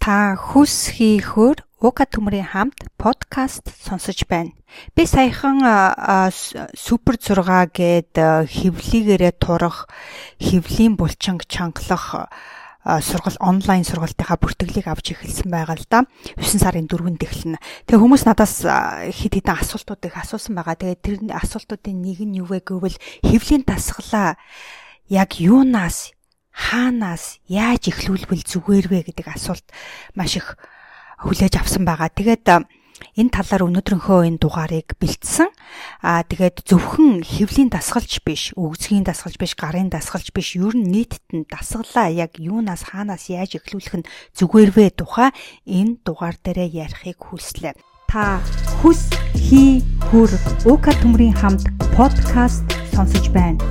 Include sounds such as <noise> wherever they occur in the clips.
Та хүс хийхөөр Ука төмрийн хамт подкаст сонсож байна. Би саяхан супер 6 гээд хевлийгээрээ турах хевлийн булчинг чангалах сургал онлайн сургалтынхаа бүртгэлийг авч эхэлсэн байгаа л да. 9 сарын 4-нд эхэлнэ. Тэгээ хүмүүс надаас хэд хэдэн асуултууд их асуусан байгаа. Тэгээ тэр асуултуудын нэг нь юу вэ гэвэл хевлийн дасгалаа яг юунаас хаанаас яаж эхлүүлбэл зүгээр вэ гэдэг асуулт маш их хүлээж авсан байгаа. Тэгээд энэ талаар өнөөдрийнхөө энэ дугаарыг бэлдсэн. Аа тэгээд зөвхөн хөвлийн дасгалж биш, өгзгийн дасгалж биш, гарын дасгалж биш, ер нь нийтэд нь дасгалаа яг юунаас хаанаас яаж эхлүүлэх нь зүгээр вэ тухай энэ дугаар дээрээ ярихыг хүслээ. Та хүс хий хөр уука төмрийн хамт подкаст сонсож байна.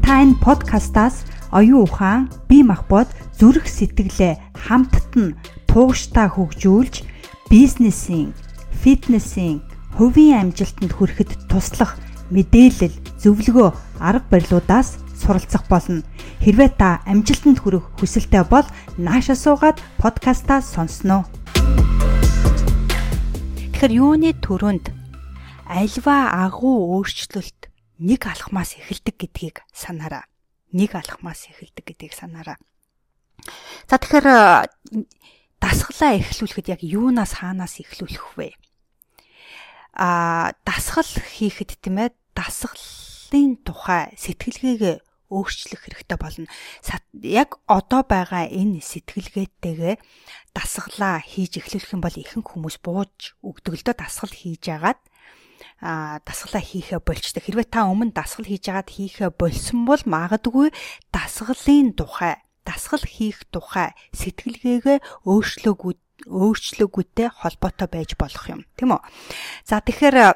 Та энэ подкастаас оюун ухаан, бие махбод, зүрх сэтгэлээ хамтд нь тууштай хөгжүүлж бизнесийн, фитнесийн, хувийн амжилтанд хүрэхэд туслах мэдээлэл, зөвлөгөө, арга барилуудаас суралцах болно. Хэрвээ та амжилтанд хүрэх хүсэлтэй бол нааша суугаад подкастаа сонсноо. Тэгэхээр юуны төрөнд альва агуу өөрчлөлт нэг алхмаас эхэлдэг гэдгийг санаарай нэг алхмаас эхэлдэг гэдгийг санаараа. За тэгэхээр дасгалаа эхлүүлэхэд яг юунаас хаанаас эхлүүлэх вэ? А дасгал хийхэд тийм ээ дасгалын тухай сэтгэлгээгээ өөрчлөх хэрэгтэй болно. Яг одоо байгаа энэ сэтгэлгээтэйгээ дасгалаа хийж эхлүүлэх юм бол ихэнх хүмүүс бууж өгдөг л дөө дасгал хийж агаад дасгалаа хийхэ болчтой. Хэрвээ та өмнө дасгал хийж агаад хийхэ болсон бол магадгүй дасгалын тухай, дасгал хийх тухай сэтгэлгээгээ өөрчлөөгүй өөрчлөгөөтэй холбоотой байж болох юм тийм үү. За тэгэхээр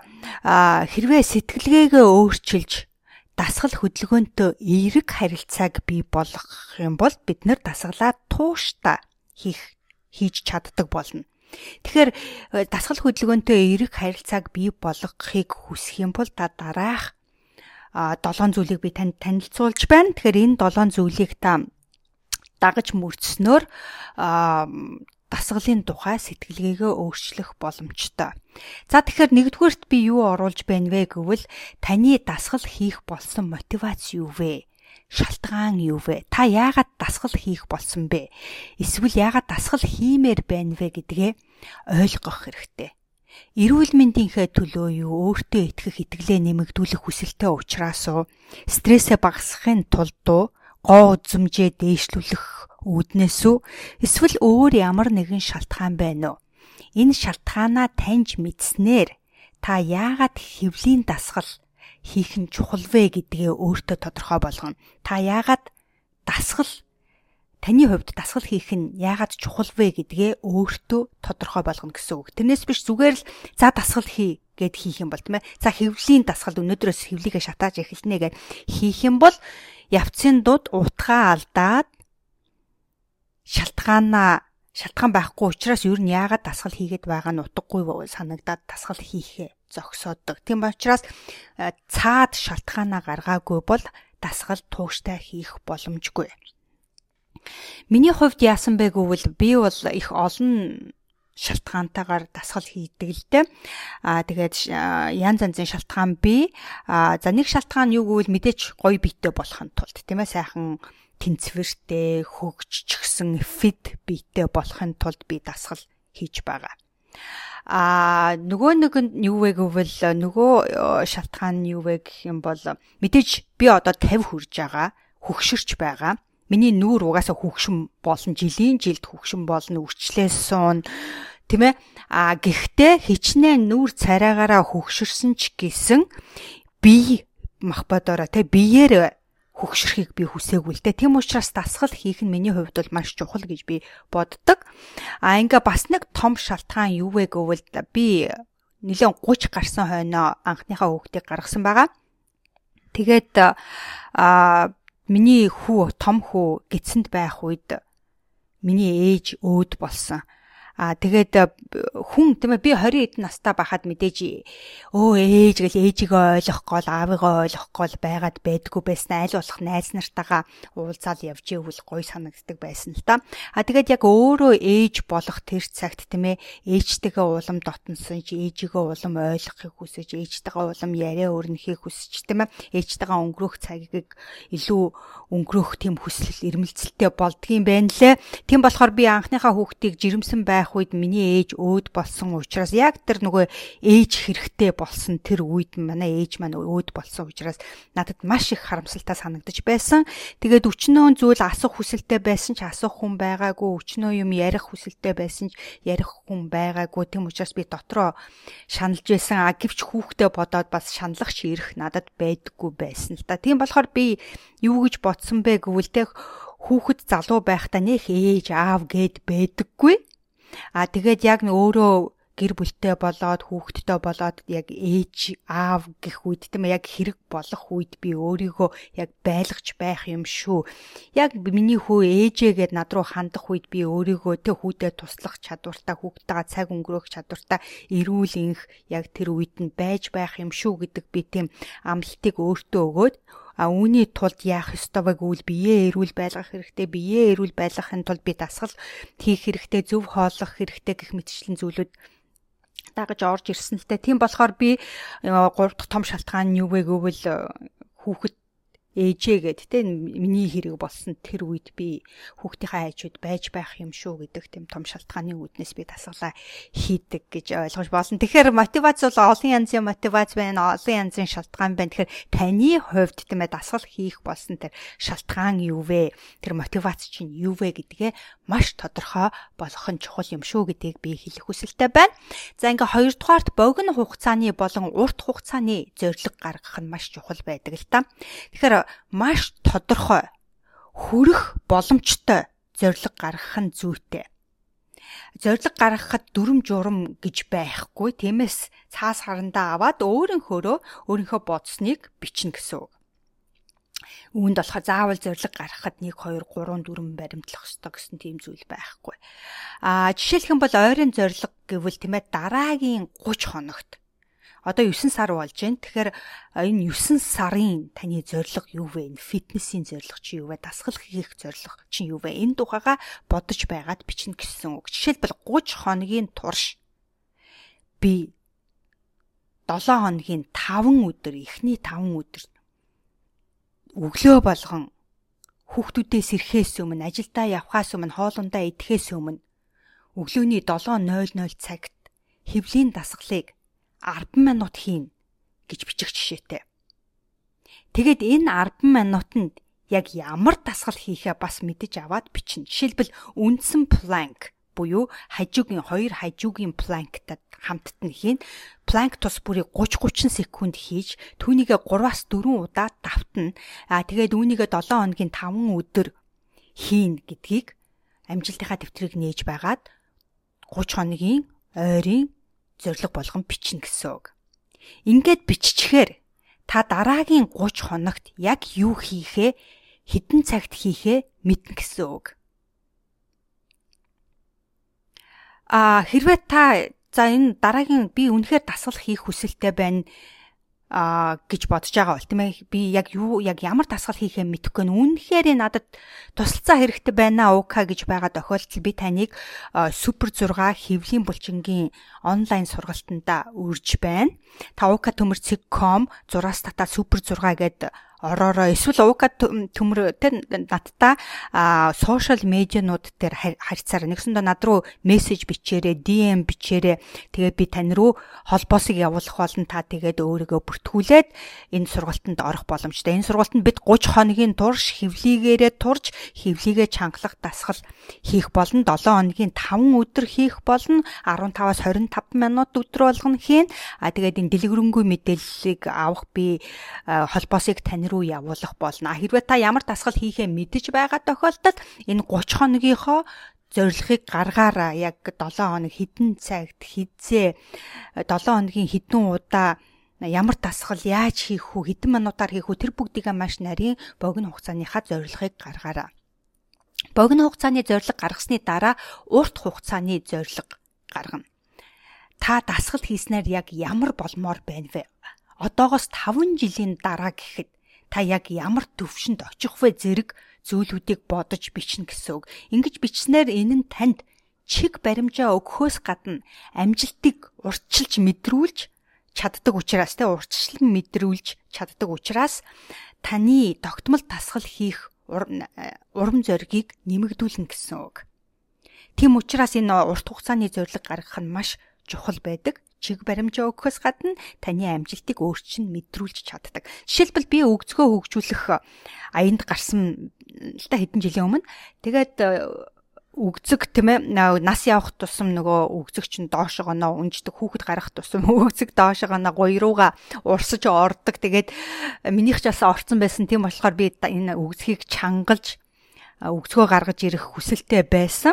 хэрвээ сэтгэлгээгээ өөрчилж дасгал хөдөлгөөнтөө эерэг харилцааг бий болгох юм бол бид нэр дасгалаа тууштай хийх хийж чаддаг болно. Тэгэхээр э, дасгал хөдөлгөөнтэй эерэг харилцааг бий болгохыг хүсэх юм бол та дараах долоон зүйлийг би танд танилцуулж байна. Тэгэхээр энэ долоон зүйлийг та дагаж мөрцснөөр дасгалын тухай сэтгэлгээгээ өөрчлөх боломжтой. За тэгэхээр нэгдүгüүрт би юу оруулж байна вэ гэвэл таны дасгал хийх болсон мотивац юу вэ? Шалтгаан юу вэ? Та яагаад дасгал хийх болсон бэ? Эсвэл яагаад дасгал хиймээр байна вэ гэдгээ ойлгох хэрэгтэй. Эрүүл мэндийнхээ төлөө юу өөртөө итгэх итгэлээ нэмэгдүүлэх хүсэлтэй учраас стрессээ багасгахын тулд гоо үзмжээ дээшлүүлэх үүднээс үү эсвэл өөр ямар нэгэн шалтгаан байна уу? Энэ шалтгаанаа таньж мэдснээр та яагаад хөвлийн дасгал хийх нь чухал вэ гэдгээ өөртөө тодорхой болгоно. Та яагаад дасгал таны хувьд дасгал хийх нь яагаад чухал вэ гэдгээ өөртөө тодорхой болгоно гэсэн үг. Тэрнээс биш зүгээр л за дасгал хий гэд хийх юм бол тийм ээ. За хэвлийн дасгал өнөөдрөөс хэвлийгээ шатааж эхэлнэ гэд хийх юм бол явцын дуд утгаа алдаад шалтгаанаа шалтгаан байхгүй учраас ер нь яагаад дасгал хийгээд байгаа нь утгагүй санагдаад дасгал хийхээ зогсоодог. Тийм учраас э, цаад шалтгаанаа гаргаагүй бол дасгал тууштай хийх боломжгүй. Миний хувьд яасан бэ гэвэл би бол их олон шалтгаантайгаар дасгал хийдэг л дээ. Аа тэгээд янз янзын шалтгаан. Аа за нэг шалтгаан юу гэвэл мэдээч гоё биетэй болохын тулд тийм ээ сайхан тэнцвэртэй хөгжчихсэн фит биетэй болохын тулд би дасгал хийж байгаа. А нөгөө нэг нь юу вэ гэвэл нөгөө шалтгаан нь юу вэ гэх юм бол мэдээж би одоо 50 хүрж байгаа, хөгшөрч байгаа. Миний нүүр угаасаа хөгшин болно, жилийн жилд хөгшин болно, үрчлээс суун тийм ээ. А гэхдээ хичнээн нүүр цараагаараа хөгшөрсөн ч гэсэн бие мах бодороо те биеэр хөгшөрхийг би хүсээгүй л дээ. Тэм учраас дасгал хийх нь миний хувьд бол маш чухал гэж би боддог. А ингээ бас нэг том шалтгаан юу вэ гэвэл би нэлээд 30 гарсан хойноо анхныхаа хүүхдийг гаргасан байгаа. Тэгээд а миний хүү том хүү гидсэнд байх үед миний ээж өөд болсон. Аа тэгээд хүн тийм ээ би 20 эд настай байхад мэдээж өө ээж гэл ээжигээ ойлгохгүй л аавыгаа ойлгохгүй л байгаад байдгүй байсан аль болох найз нартайгаа уулзаал явж ивэл гоё санагддаг байсан л та. Аа тэгээд яг өөрөө ээж болох тэр цагт тийм ээ ээжтэйгээ улам дотносон чи ээжигээ улам ойлгохыг хүсэж ээжтэйгээ улам яриа өрнөхийг хүсэж тийм ээ ээжтэйгээ өнгөрөх цагийг илүү өнгөрөх тийм хүсэл ирмэлцэлтэй болдгийм байна лээ. Тийм болохоор би анхныхаа хүүхдийг жирэмсэн байх үед миний ээж өөд болсон учраас яг тэр нөгөө ээж хэрэгтэй болсон тэр үед манай ээж маань өөд болсон учраас надад маш их харамсалтай санагдаж байсан. Тэгээд өчнөө зүйл асах хүсэлтэй байсан ч асах хүн байгаагүй, өчнөө юм ярих хүсэлтэй байсан ч ярих хүн байгаагүй. Тийм учраас би дотроо шаналж байсан. А гэвч хүүхдээ бодоод бас шаналх ширэх надад байдаггүй байсан л та. Тийм болохоор би юу гэж бодсон бэ гэвэл тэг хүүхэд залуу байхдаа нэх ээж аав гэд байдаггүй. А тэгээд яг өөрөө гэр бүлтэй болоод хүүхэдтэй болоод яг ээж аав гэх үед тийм яг хэрэг болох үед би өөрийгөө яг байлгаж байх юм шүү. Яг миний хүү ээжээгээд над руу хандах үед би өөрийгөө тэ хүүдээ туслах чадвартай хүүхдтэйгээ цаг өнгөрөөх чадвартай эрүүл инх яг тэр үед нь байж байх юм шүү гэдэг би тийм амлалтыг өөртөө өгөөд А үүний тулд яах ёстой вэ гэвэл биеэ эрүүл байлгах хэрэгтэй. Биеэ эрүүл байлгахын тулд би дасгал хийх хэрэгтэй, зөв хооллох хэрэгтэй гэх мэтчлэн зүйлүүд дагаж орж ирсэн л тэ. Тийм болохоор би 3 дахь том шалтгаан нь юу вэ гэвэл хүүхэд ээжээгээд те миний хэрэг болсон тэр үед би хүүхдийнхээ хайчуд байж байх юм шүү гэдэг тийм том шалтгааны үүднээс би дасгалаа хийдэг гэж ойлгож болно. Тэгэхээр мотивац бол олон янзын мотивац байна, олон янзын шалтгаан байна. Тэгэхээр таны хувьд тийм ээ дасгал хийх болсон тэр шалтгаан юу вэ? Тэр мотивац чинь юу вэ гэдгээ маш тодорхой болгох нь чухал юм шүү гэдгийг би хэлэх хүсэлтэй байна. За ингээ хоёрдугаарт богино хугацааны болон урт хугацааны зорилго гаргах нь маш чухал байдаг л та. Тэгэхээр маш тодорхой хүрэх боломжтой зориг гаргах нь зүйтэй. Зориг гаргахад дүрм журам гэж байхгүй. Тиймээс цаас харандаа аваад өөрийнхөөрөө өөрийнхөө бодсныг бичнэ гэсэн үг. Үүнд болохоор заавал зориг гаргахад 1 2 3 4 баримтлах ёстой гэсэн тийм зүйл байхгүй. Аа жишээлх юм бол ойрын зориг гэвэл тийм ээ дараагийн 30 хоногт одоо 9 сар болж байна. Тэгэхээр энэ 9 сарын таны зорилго юу вэ? Фитнесийн зорилго чи юу вэ? Дасгал хийх зорилго чи юу вэ? Энэ тухайга бодож байгаад бичнэ гэсэн үг. Жишээлбэл 30 хоногийн турш би 7 хоногийн 5 өдөр, эхний 5 өдөр өглөө болгон хүүхдүүдээс ирэхээс өмнө, ажилдаа явхаас өмнө, хоолундаа идэхээс өмнө өглөөний 7:00 цагт хөвлийн дасгалыг 10 минут хийн гэж бичих жишээтэй. Тэгэд энэ 10 минутанд яг ямар дасгал хийхээ бас мэдэж аваад бичнэ. Жишээлбэл үндсэн планк буюу хажуугийн хоёр хажуугийн планктад хамтд нь хийн. Планк тус бүрийг 30 30 секунд хийж түүнийгээ 3-аас 4 удаа давтна. Аа тэгээд үүнийгээ 7 хоногийн 5 өдөр хийн гэдгийг амжилтынхаа дэвтрийг нээж байгаад 30 хоногийн ойрын зориг болгон бичнэ гэсэн үг. Ингээд биччихээр та дараагийн 30 хоногт яг юу хийхээ хэдэн цагт хийхээ мэднэ гэсэн үг. А хэрвээ та за энэ дараагийн би үнэхээр дасгал хийх хүсэлтэй байна а гэж бодож байгаа бол тийм ээ би яг юу яг ямар дасгал хийхээ мэдэхгүй нь үнэхээр надад тусалцаа хэрэгтэй байна уука гэж байгаа тохиолдолд би таныг супер 6 хэвлийн булчингийн онлайн сургалтанда үрж байна. Та уука төмөрцөг.com зураас тата супер 6 гэдэг ороороо эсвэл уука төмөр тэр надтай сошиал медианууд дээр харьцаараа нэгсэндээ над руу мессеж бичээрэй, DM бичээрэй. Тэгээд би тань руу холбоосыг явуулах болон та тэгээд өөрийгөө бүртгүүлээд энэ сургалтанд орох боломжтой. Энэ сургалтанд бид 30 хоногийн турш хевлийгээрээ турж хевлийгээ чангалах дасгал хийх болно. 7 хоногийн 5 өдөр хийх болно. 15-аас 25 минут өдөр болгоно хийн. А тэгээд энэ дэлгэрэнгүй мэдээллийг авах би холбоосыг тань руу явуулах болно. Хэрвээ та ямар дасгал хийхээ мэдэж байгаа тохиолдолд энэ 30 хоногийнхоо зорилгыг гаргаараа яг 7 хоног хэдэн цагт хизээ 7 хоногийн хэдэн удаа ямар дасгал яаж хийх үү хэдэн минутаар хийх үү тэр бүгдийг маш нарийн богино хугацааныхаа зорилгыг гаргаараа. Богино хугацааны зорилго гаргасны дараа урт хугацааны зорилго гаргана. Та дасгал хийснээр яг ямар болмоор байна вэ? Одоогоос 5 жилийн дараа гэхэд та яг ямар төвшөнд очих вэ зэрэг зүйлүүдийг бодож бичнэ гэсэн үг. Ингэж бичснээр энэ нь танд чиг баримжаа өгөхөөс гадна амжилтыг урьдчилж мэдрүүлж чаддаг учраас тэ урьдчилан мэдрүүлж чаддаг учраас таны тогтмол тасгал хийх урам зоригийг нэмэгдүүлнэ гэсэн үг. Тийм учраас энэ урт хугацааны зорилго гаргах нь маш чухал байдаг. Чиг баримжаа өгөхөөс гадна таны амжилтыг өөрчлөн мэдрүүлж чаддаг. Жишээлбэл би өгцгөө хөгжүүлэх аянд гарсан л та хэдэн жилийн өмнө. Тэгээд үгзэг тийм ээ нас явах тусам нөгөө үгзэг чинь доошоо гоноо унждаг хүүхэд гарах тусам <laughs> үгзэг доошоо гоноо гоёрууга урсаж ордог тэгээд минийх ч бас орцсон байсан тийм болохоор би энэ үгзгийг чангалж үгзгөө гаргаж ирэх хүсэлтэй байсан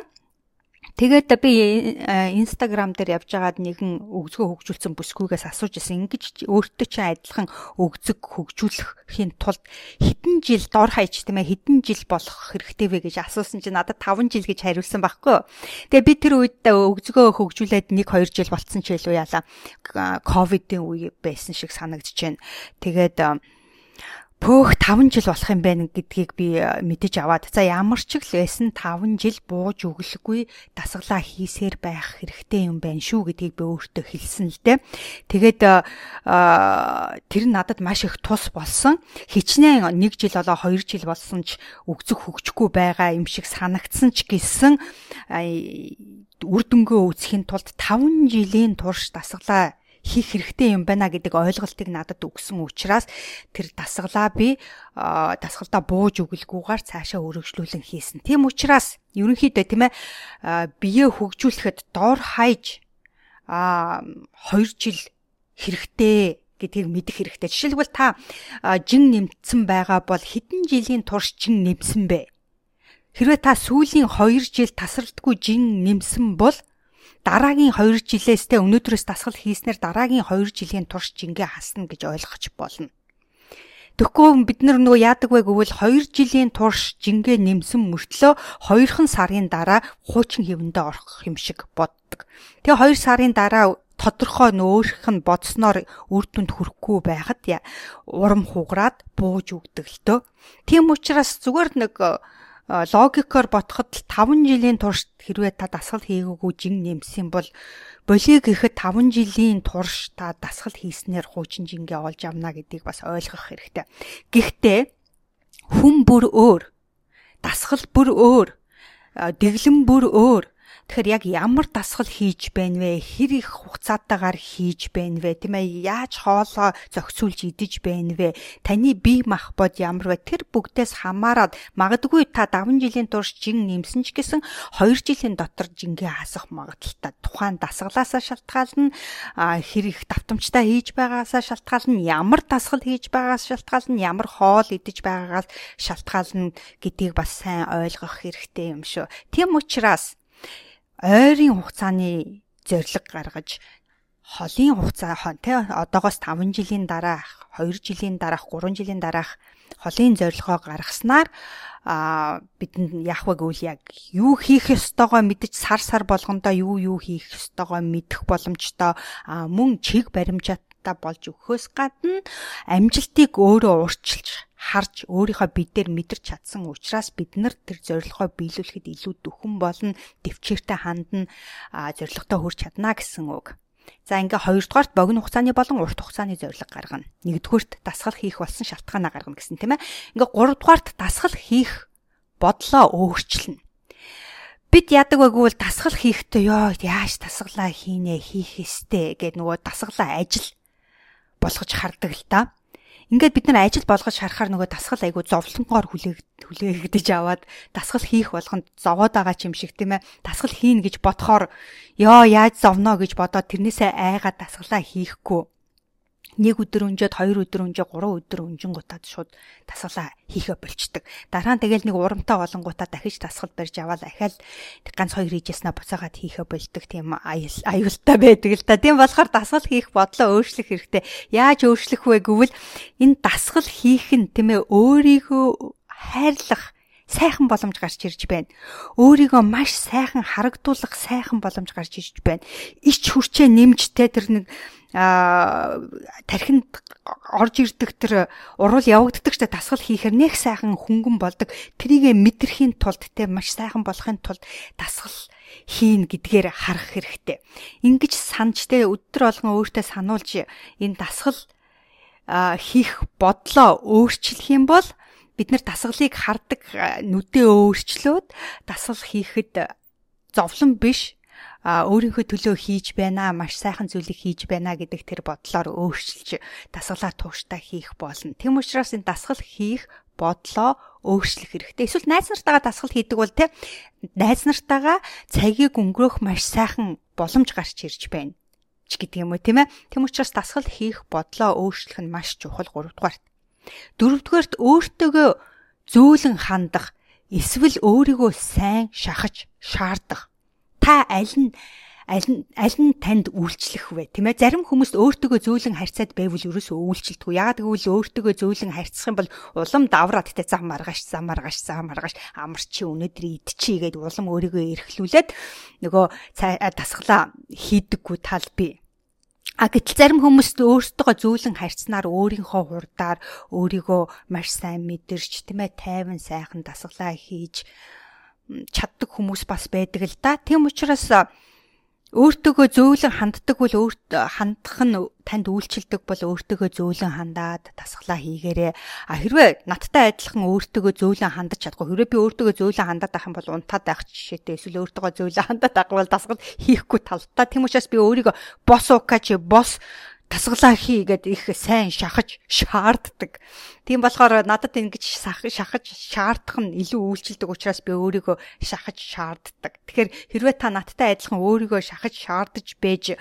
Тэгээд би Instagram дээр явж байгаад нэгэн өгзгөө хөгжүүлсэн бүсгүйгээс асууж исэн. Ингиж өөртөө чи адилхан өгзөг хөгжүүлэхийн тулд хэдэн жил дор хаяж тийм ээ хэдэн жил болох хэрэгтэй вэ гэж асуусан чинь надад 5 жил гэж хариулсан байхгүй. Тэгээ би тэр үед өгзгөө хөгжүүлээд 1 2 жил болцсон ч илүү яалаа. Ковидын үе байсан шиг санагдаж байна. Тэгээд пөөх 5 жил болох юм байна гэдгийг би э, мэдэж аваад за ямар ч л байсан 5 жил бууж өглөхгүй дасгалаа хийсээр байх хэрэгтэй юм байна шүү гэдгийг би өөртөө хэлсэн л дээ. Тэгээд э, тэр нь надад маш их тус болсон. Хичнээн 1 жил болоо 2 жил болсон ч өгцөг хөгжихгүй байгаа юм шиг санагдсан ч гэсэн үр дүнгөө үүсэхийн тулд 5 жилийн турш дасгалаа хийх хэрэгтэй юм байна гэдэг ойлголтыг надад өгсөн учраас тэр дасгалаа би дасгалдаа бууж өгөлгүйгээр цаашаа өргөжлүүлэн хийсэн. Тийм учраас ерөнхийдөө тийм ээ бие хөгжүүлэхэд дор хаяж а 2 жил хэрэгтэй гэдгийг мэдэх хэрэгтэй. Жишээлбэл та жин нэмсэн байгаа бол хэдэн жилийн турш жин нэмсэн бэ? Хэрвээ та сүүлийн 2 жил тасралтгүй жин нэмсэн бол дараагийн 2 жилээс тэ өнөөдрөөс дасгал хийснээр дараагийн 2 жилийн турш жингээ хасна гэж ойлгож болно. Тэгэхгүй бид нар нөгөө яадаг вэ гэвэл 2 жилийн турш жингээ нэмсэн мөртлөө 2хан сарын дараа хуучин хэвэндээ орох юм шиг боддог. Тэгээ 2 сарын дараа тодорхой нөөрх нь бодсноор үр дүнд хүрэхгүй байхад урам хугараад бууж өгдөг л төө. Тийм учраас зүгээр нэг логикоор ботход 5 жилийн турш хэрвээ та дасгал хийгээгүй жин нэмсэн бол болиг гэхэд 5 жилийн турш та дасгал хийснээр хуучин жингээ олж авна гэдгийг бас ойлгох хэрэгтэй. Гэхдээ хүн бүр өөр, дасгал бүр өөр, дэглэм бүр өөр Тэгэхээр яг ямар дасгал хийж байна вэ? Хэр их хугацаатаагаар хийж байна вэ? Тийм ээ яаж хоолоо зохицуулж идэж байна вэ? Таны бие махбод ямар вэ? Тэр бүгдээс хамаарат магадгүй та 5 жилийн турш жин нэмсэн ч гэсэн 2 жилийн дотор жингээ хасах магадлалтай. Тухайн дасгалаасаа шалтгаална, хэр их давтамжтай хийж байгаагаасаа шалтгаална, ямар дасгал хийж байгаагаас шалтгаална, ямар хоол идэж байгаагаас шалтгаална гэдгийг бас сайн ойлгох хэрэгтэй юм шүү. Тийм учраас ойрын хугацааны зорилго гаргаж холын хугацаа тий одоогоос 5 жилийн дараах 2 жилийн дараах 3 жилийн дараах холын зорилгоо гаргаснаар а бидэнд яах вэ гэвэл яг юу хийх ёстойгоо мэдж сар сар болгондоо юу юу хийх ёстойгоо мэдэх боломжтой мөн чиг баримжааттай болж өгөхөөс гадна амжилтыг өөрөө урьдчилж харж өөрийнхөө бидээр мэдэрч чадсан учраас бид нар тэр зорилгоо биелүүлэхэд илүү дөхөн болно, төвчээртэй хандна, зорилготой хүрч чадна гэсэн үг. За ингээ хоёрдугаарт богино хугацааны болон урт хугацааны зорилго гаргана. Нэгдүгüүрт дасгал хийх болсон шалтгаанаа гаргана гэсэн тийм ээ. Ингээ гуравдугаарт дасгал хийх бодлоо өөрчилнө. Бид яадаг байггүй бол дасгал хийхдээ ёо яаж дасгалаа хийнэ хийх ёстэй гэдэг нөгөө дасгалаа ажил болгож хардаг л та. Ингээд бид нар ажил болгож харахаар нөгөө дасгал айгу зовлонгоор хүлээг хүлээгдэж аваад дасгал хийх болгонд зовоод байгаа ч юм шиг тийм ээ. Дасгал хийн гэж бодохоор ёо яаж зовно гэж бодоод тэрнээсээ айгаад дасгалаа хийхгүй нэг өдөр өнжөөд хоёр өдөр өнжөө гурван өдөр өнжингуудаад шууд тасгалаа хийхэ болчдөг. Дараа нь тэгэл нэг урамтай болонгуудаа дахиж тасгал барьж аваад ахаал ганц хоёр хийжснаа буцаагаад хийхэ болдог тийм аюултай байдаг л та. Тийм болохоор дасгал хийх бодлоо өөрчлөх хэрэгтэй. Яаж өөрчлөх вэ гэвэл энэ дасгал хийх нь тийм ээ өөрийгөө хайрлах сайхан боломж гарч ирж байна. Өөрийгөө маш сайхан харагдуулах сайхан боломж гарч ирж байна. Ич хүрчээ нэмжтэй тэр нэг а тархинд орж ирдэг тэр урал явагддаг ч дасгал хийхээр нэг сайхан хөнгөн болдог. Трийгэ мэдрэхийн тулд те маш сайхан болохын тулд дасгал хийн гэдгээр харах хэрэгтэй. Ингиж санаж те өдөр болгон өөртөө сануулж энэ дасгал хийх бодлоо өөрчлөх юм бол бид нар дасгалыг хардаг нүдээ өөрчлөөд дасгал хийхэд зовлон биш өөрийнхөө төлөө хийж байна маш сайхан зүйлийг хийж байна гэдэг тэр бодлоор өөрчилж дасгалаа тууштай хийх болно. Тэм учраас энэ дасгал хийх бодлоо өөрчлөх хэрэгтэй. Эсвэл найз нартайгаа дасгал хийдэг бол те найз нартайгаа цагийг өнгөрөөх маш сайхан боломж гарч ирж байна ч гэдэг юм уу тийм ээ. Тэм учраас дасгал хийх бодлоо өөрчлөх нь маш чухал 3 дугаарт. Дөрөвдүгээрт өөртөөгөө зөөлөн хандах эсвэл өөрийгөө сайн шахаж шаардах. Та аль нь аль нь аль нь танд үйлчлэх вэ? Тийм ээ зарим хүмүүс өөртөөгөө зөөлөн харьцаад байвал ерөөсөө үйлчлэлтгүй яагаад гэвэл өөртөөгөө зөөлөн харьцах юм бол улам давраад тэ зам маргааш зам маргааш зам маргааш амарчи өнөөдөр идчихий гэд улам өөрийгөө эрхлүүлээд нөгөө тасглаа хийдэггүй тал бий А гэтэл зарим хүмүүс өөртөө зөөлөн харьцнаар өөрийнхөө хурдаар өөрийгөө маш сайн мэдэрч тийм ээ тайван сайхан дасгалаа хийж чаддаг хүмүүс бас байдаг л да. Тийм учраас өөртөөгөө зөөлөн ханддаг бол өөрт хандах нь танд үйлчилдэг бол өөртөөгөө зөөлөн хандаад тасглаа хийгээрээ а хэрвээ надтай адилхан өөртөөгөө зөөлөн хандаж чадахгүй хэрвээ би өөртөөгөө зөөлөн хандаад байх юм бол унтаад байх жишээтэй эсвэл өөртөөгөө зөөлөн хандаад байх бол дасгал хийхгүй талтай тийм учраас би өөрийгөө бос укач бос тасглаа хий гэд их сайн шахаж шаарддаг. Тийм болохоор надад ингэж шахаж шаардах нь илүү үйлчилдэг учраас би өөрийгөө шахаж шаарддаг. Тэгэхээр хэрвээ та надтай адилхан өөрийгөө шахаж шаардаж байж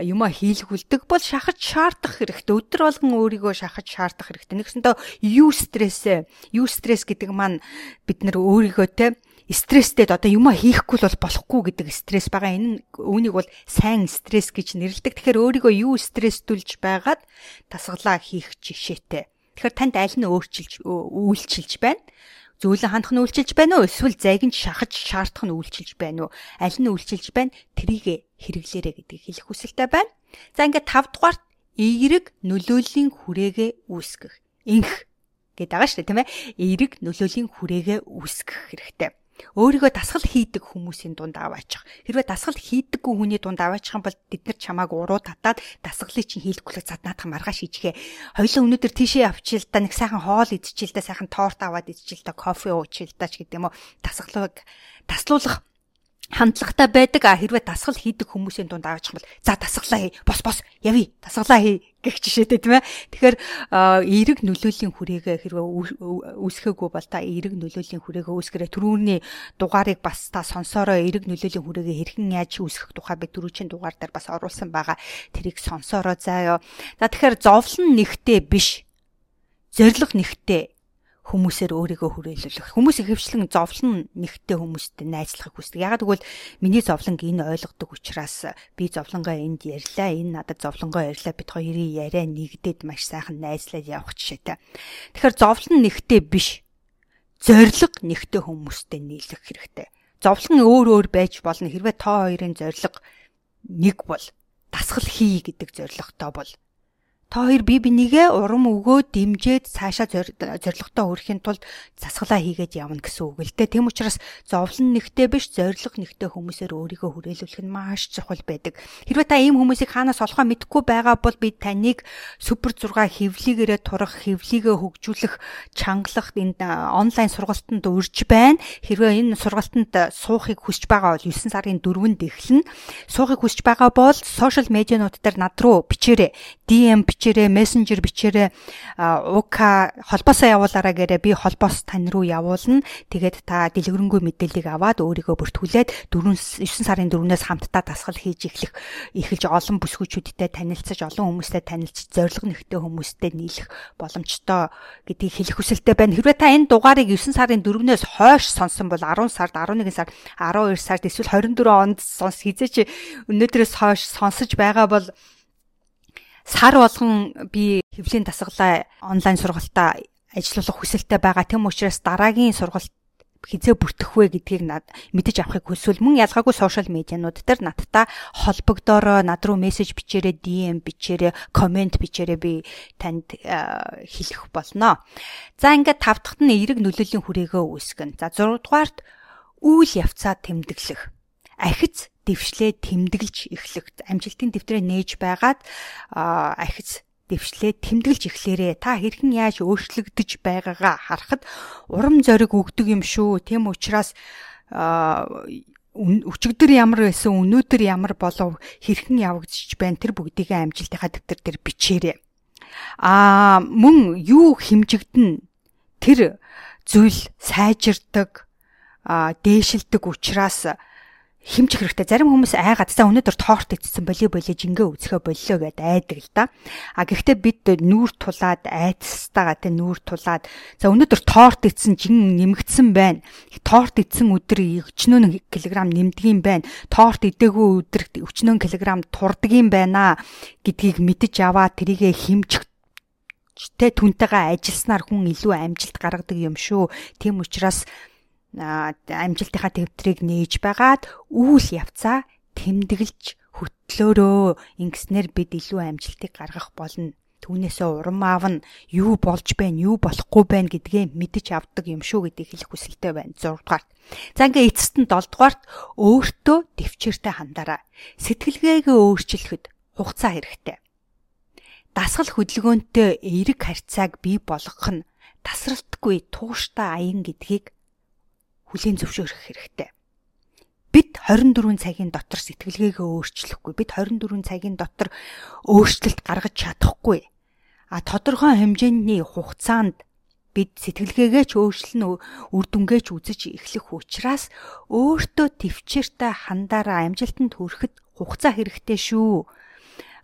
юмаа хийлгүүлдэг бол шахаж шаардах хэрэгтэй. Өдөр болгон өөрийгөө шахаж шаардах хэрэгтэй. Нэгсэндээ юу стрессээ, юу стресс гэдэг маань бид нар өөрийгөө те стресстэй одоо юма хийхгүй бол болохгүй гэдэг стресс байгаа. Энэ үүнийг бол сайн стресс гэж нэрлэдэг. Тэгэхээр өөрийгөө юу стресстүүлж байгаад тасгалаа хийх жишээтэй. Тэгэхээр танд аль нь өөрчилж үйлчилж байна? Зөөлөн хандах нь үйлчилж байна уу? Эсвэл загинж шахаж шаардах нь үйлчилж байна уу? Аль нь үйлчилж байна? Трийг хэрэглээрэ гэдгийг хэлэх хүсэлтэй байна. За ингээд 5 дугаарт эерэг нөлөөллийн хүрээгээ үүсгэх. Инх гэдэг байгаа шүү дээ, тийм ээ? Эерэг нөлөөлийн хүрээгээ үүсгэх хэрэгтэй өөрийгөө дасгал хийдэг хүмүүсийн дунд аваачих. Хэрвээ дасгал хийдэггүй хүний дунд аваачих юм бол бид нар чамааг уруу татаад дасгалыг чинь хийлгүүлэх зад наадах маргааш хийчихээ. Хоёлоо өнөөдөр тийшээ явчихил та нэг сайхан хоол идчихил та сайхан торт аваад идчихил та кофе уучил та ч гэдэм үү. Дасгалыг таслуулах хандлагатай байдаг. А хэрвээ дасгал хийдэг хүмүүсийн дунд аваачих бол за дасгалаа хий бос бос явъя дасгалаа хий гэх жишээтэй тийм ээ. Тэгэхээр эерэг нөлөөлийн хүрээгээ хэрвээ үүсгэхгүй бол та эерэг нөлөөлийн хүрээгээ үүсгэрээ. Түрүүний дугаарыг бас та сонсороо эерэг нөлөөлийн хүрээгээ хэрхэн яаж үүсгэх тухай би түрүүчийн дугаар дээр бас оруулсан байгаа. Тэрийг сонсороо заяа за тэгэхээр зовлон нэгтэй биш зориг нэгтэй хүмүүсээр өөрийгөө хүрээлүүлэх. Хүмүүс ихэвчлэн зовлон нэгтэй хүмүүстэй найзлахыг хүсдэг. Ягаад гэвэл миний зовлонг энэ ойлгодог учраас би зовлонгоо энд ярьлаа, энэ надад зовлонгоо ярьлаа, бид хоёрын яриа нэгдээд маш сайхан найзлаад явах жишээтэй. Тэгэхээр зовлон нэгтэй биш. Зориг нэгтэй хүмүүстэй нийлэх хэрэгтэй. Зовлон өөр өөр байж болно. Хэрвээ та хоёрын зориг нэг бол дасгал хий гэдэг зоригтой бол Та хоёр бие бинийгээ урам өгөө дэмжиж цаашаа зоригтой хүрэхин тулд засгалаа хийгээд явна гэсэн үг л дээ. Тэм учраас зовлон нэгтэй биш зориг нэгтэй хүмүүсээр өөрийгөө хүрээлүүлэх нь маш чухал байдаг. Хэрвээ та ийм хүмүүсийг хаанаас олохоо мэдэхгүй байгаа бол би таныг супер 6 хевлийгээрээ турах, хевлийгээ хөгжүүлэх, чангалах энэ онлайн сургалтанд урьж байна. Хэрвээ энэ сургалтанд суухыг хүсэж байгаа бол 9 сарын 4-нд эхэлнэ. Суухыг хүсэж байгаа бол сошиал медианууд дээр над руу бичээрэй. DM бичээрэй, мессенжер бичээрэй, уука холбоосоо явуулаарай гээрээ би холбоос тань руу явуулна. Тэгээд та дэлгэрэнгүй мэдээллийг аваад өөрийгөө бүртгүүлээд 4 9 сарын 4-өөс хамтдаа дасгал хийж эхлэх эхэлж олон бүсгүүчүүдтэй танилцаж, олон хүмүүстэй танилцж, зориг нэгтэй хүмүүстэй нийлэх боломжтой гэдгийг хэлэх хүсэлтэй байна. Хэрвээ та энэ дугаарыг 9 сарын 4-өөс хойш сонсон бол 10 сард, 11 сард, 12 сард эсвэл 24 онд сонс хизээч өнөөдрөөс хойш сонсож байгаа бол сар болгон би хэвлийн дасгалаа онлайн сургалтаа ажиллуулах хүсэлтэй байгаа. Тэм учраас дараагийн сургалт хизээ бүртгэх вэ гэдгийг над мэдэж авахыг хүсвэл мөн ялгаагүй сошиал медианууд дээр надтай холбогдороо над руу мессеж бичээрэй, DM бичээрэй, комент бичээрэй би танд хэлэх болно. За ингээд тав дахьт нь эерэг нөлөөлийн хүрээгээ үүсгэн. За 6 дугаарт үйл явцаа тэмдэглэх. Ахиц дэвшлээ тэмдэглэж эхлэх. Амжилтын дэвтрээ нээж байгаад ахиц дэвшлээ тэмдэглэж эхлээрээ та хэрхэн яаж өөрчлөгдөж байгаагаа харахад урам зориг өгдөг юм шүү. Тэм учраас өчигдөр ямар байсан өнөөдөр ямар болов хэрхэн явагдчих байна тэр бүгдийг амжилтынхаа дэвтэр дээр бичээрэй. Аа мөн юу хэмжигдэн тэр зүйл сайжирдаг дээшилдэг учраас химжих хэрэгтэй. Зарим хүмүүс айгаад за өнөөдөр торт идсэн боли боли жингээ үзэхэ боллоо гэд айдаг л да. А гэхдээ бид нүүр тулаад айцстагаа тэ нүүр тулаад за өнөөдөр торт идсэн жин нэмэгдсэн байна. Торт идсэн өдөр өчнөө килограмм нэмдгийм байна. Торт идээгүй өдөр өчнөө килограмм турдгийм байна гэдгийг мэдэж аваа тэрийгэ химжих тэ түнтэйгээ ажилласнаар хүн илүү амжилт гаргадаг юм шүү. Тийм учраас амжилтынхаа төвтрийг нээж байгаад үйл явцаа тэмдэглэж хөтлөөрөө ингэснээр бид илүү амжилтыг гаргах болно. Түүнээсээ урам аавна юу болж байна, юу болохгүй байна гэдгээ мэдэж авдаг юм шүү гэдгийг хэлэх хүсэлтэй байна. 6 дугаарт. За ингээ эцэст нь 7 дугаарт өөртөө төвчээртэй хандаарай. Сэтгэлгээгээ өөрчлөхөд хугацаа хэрэгтэй. Дасгал хөдөлгөөнтэй эерэг харьцааг бий болгох нь тасралтгүй тууштай аян гэдгийг хүлийн зөвшөөрөх хэрэгтэй. Бид 24 цагийн дотор сэтгэлгээгээ өөрчлөхгүй. Бид 24 цагийн дотор өөрчлөлт гаргаж чадахгүй. А тодорхой хэмжээний хугацаанд бид сэтгэлгээгээ ч өөрчлөн үр дүнгээ ч үзэж эхлэх учраас өөртөө төвчээртэй хандаараа амжилтанд хүрэхэд хугацаа хэрэгтэй шүү.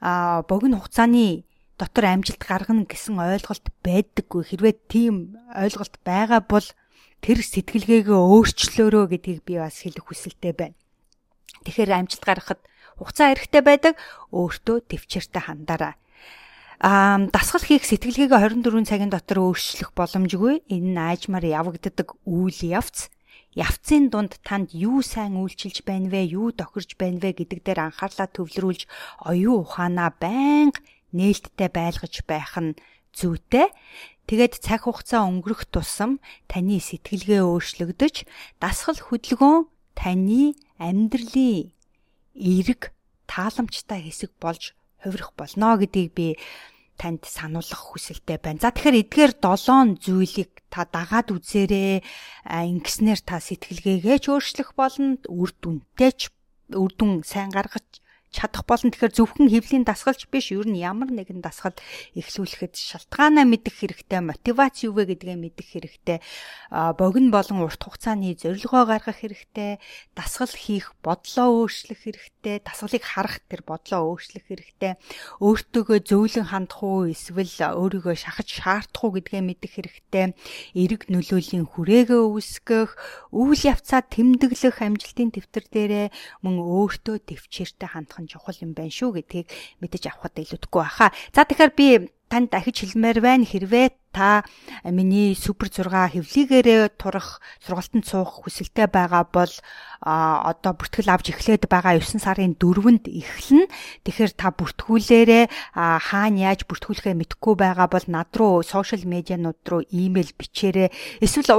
А богино хугацааны дотор амжилт гаргана гэсэн ойлголт байдаггүй. Хэрвээ тийм ойлголт байгаа бол тэр сэтгэлгээгээ өөрчлөөрөө гэдгийг би бас хэлэх хүсэлтэй байна. Тэгэхээр амжилт гаргахад хугацаа хэрэгтэй байдаг өөртөө төвчээртэй хандаарай. Аа дасгал хийх сэтгэлгээгээ 24 цагийн дотор өөрчлөх боломжгүй. Энэ нь аажмаар явагддаг үйл явц. Явцын дунд танд юу сайн үйлчилж байна вэ, юу тохирж байна вэ гэдэг дээр анхаарлаа төвлөрүүлж оюун ухаанаа байнга нээлттэй байлгаж байх нь зүйтэй. Тэгээд цаг хугацаа өнгөрөх тусам таны сэтгэлгээ өөрчлөгдөж дасгал хөдөлгөөн таны амьдралын эерэг тааламжтай хэсэг болж хувирах болно гэдгийг би танд сануулгах хүсэлтэй байна. За тэгэхээр эдгээр 7 зүйлийг та дагаад үзээрэй. Ингэснээр та сэтгэлгээгээ ч өөрчлөх болно, үр дүнтэй ч үр дүн сайн гаргаж чадах болно. Тэгэхээр зөвхөн хөвлийн дасгалч биш, ер нь ямар нэгэн дасгал эхлүүлэхэд шалтгаанаа мэдэх хэрэгтэй, мотивац юу вэ гэдгээ мэдэх хэрэгтэй. Богино болон урт хугацааны зорилгоо гаргах хэрэгтэй, дасгал хийх бодлоо өөрчлөх хэрэгтэй, дасгалыг харах тэр бодлоо өөрчлөх хэрэгтэй. Өөртөөгөө зөөлөн хандах уу эсвэл өөрийгөө шахаж шаардах уу гэдгээ мэдэх хэрэгтэй. Эрэг нөлөөлийн хүрээгээ үүсгэх, үйл явцаа тэмдэглэх амжилтын дэвтэр дээрээ мөн өөртөө төвчээртэй хандах нь чухал юм байна шүү гэдгийг мэдэж авахд илүүдэхгүй баха. За тэгэхээр би танд дахиж хэлмээр байна хэрвээ та миний супер 6 хэвлийгээрээ турах сургалтанд суух хүсэлтэй байгаа бол одоо бүртгэл авч эхлээд байгаа 9 сарын 4-нд эхэлнэ. Тэгэхээр та бүртгүүлээрээ хаана яаж бүртгүүлэхээ мэдэхгүй байгаа бол над руу сошиал медианууд руу имэйл бичээрэй. Эсвэл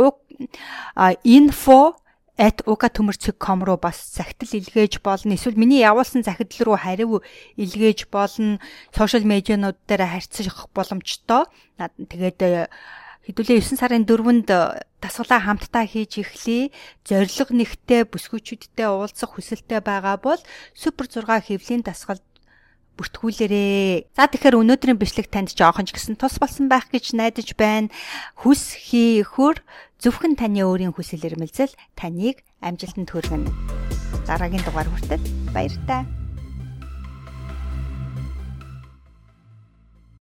info @uka.com руу бас захидал илгээж болно. Эсвэл миний явуулсан захидал руу хариу илгээж болно. Сошиал медианууд дээр харьцах боломжтой. Тэгээд э, хэдүүлээ 9 сарын 4-нд дасгалаа хамтдаа хийж эхлэе. Зориг нэгтэй бүсгүйчүүдтэй уулзах хүсэлтэй байгаа бол супер 6 хэвлийн дасгалд бүртгүүлээрээ. За тэгэхээр өнөөдрийн бичлэг танд жоохон ч гэсэн тус болсон байх гэж найдаж байна. Хүс хийхөр зөвхөн таны өөрийн хүсэл эрмэлзэл таныг амжилтанд хүргэнэ. Дараагийн дугаар хүртэл баяр таа.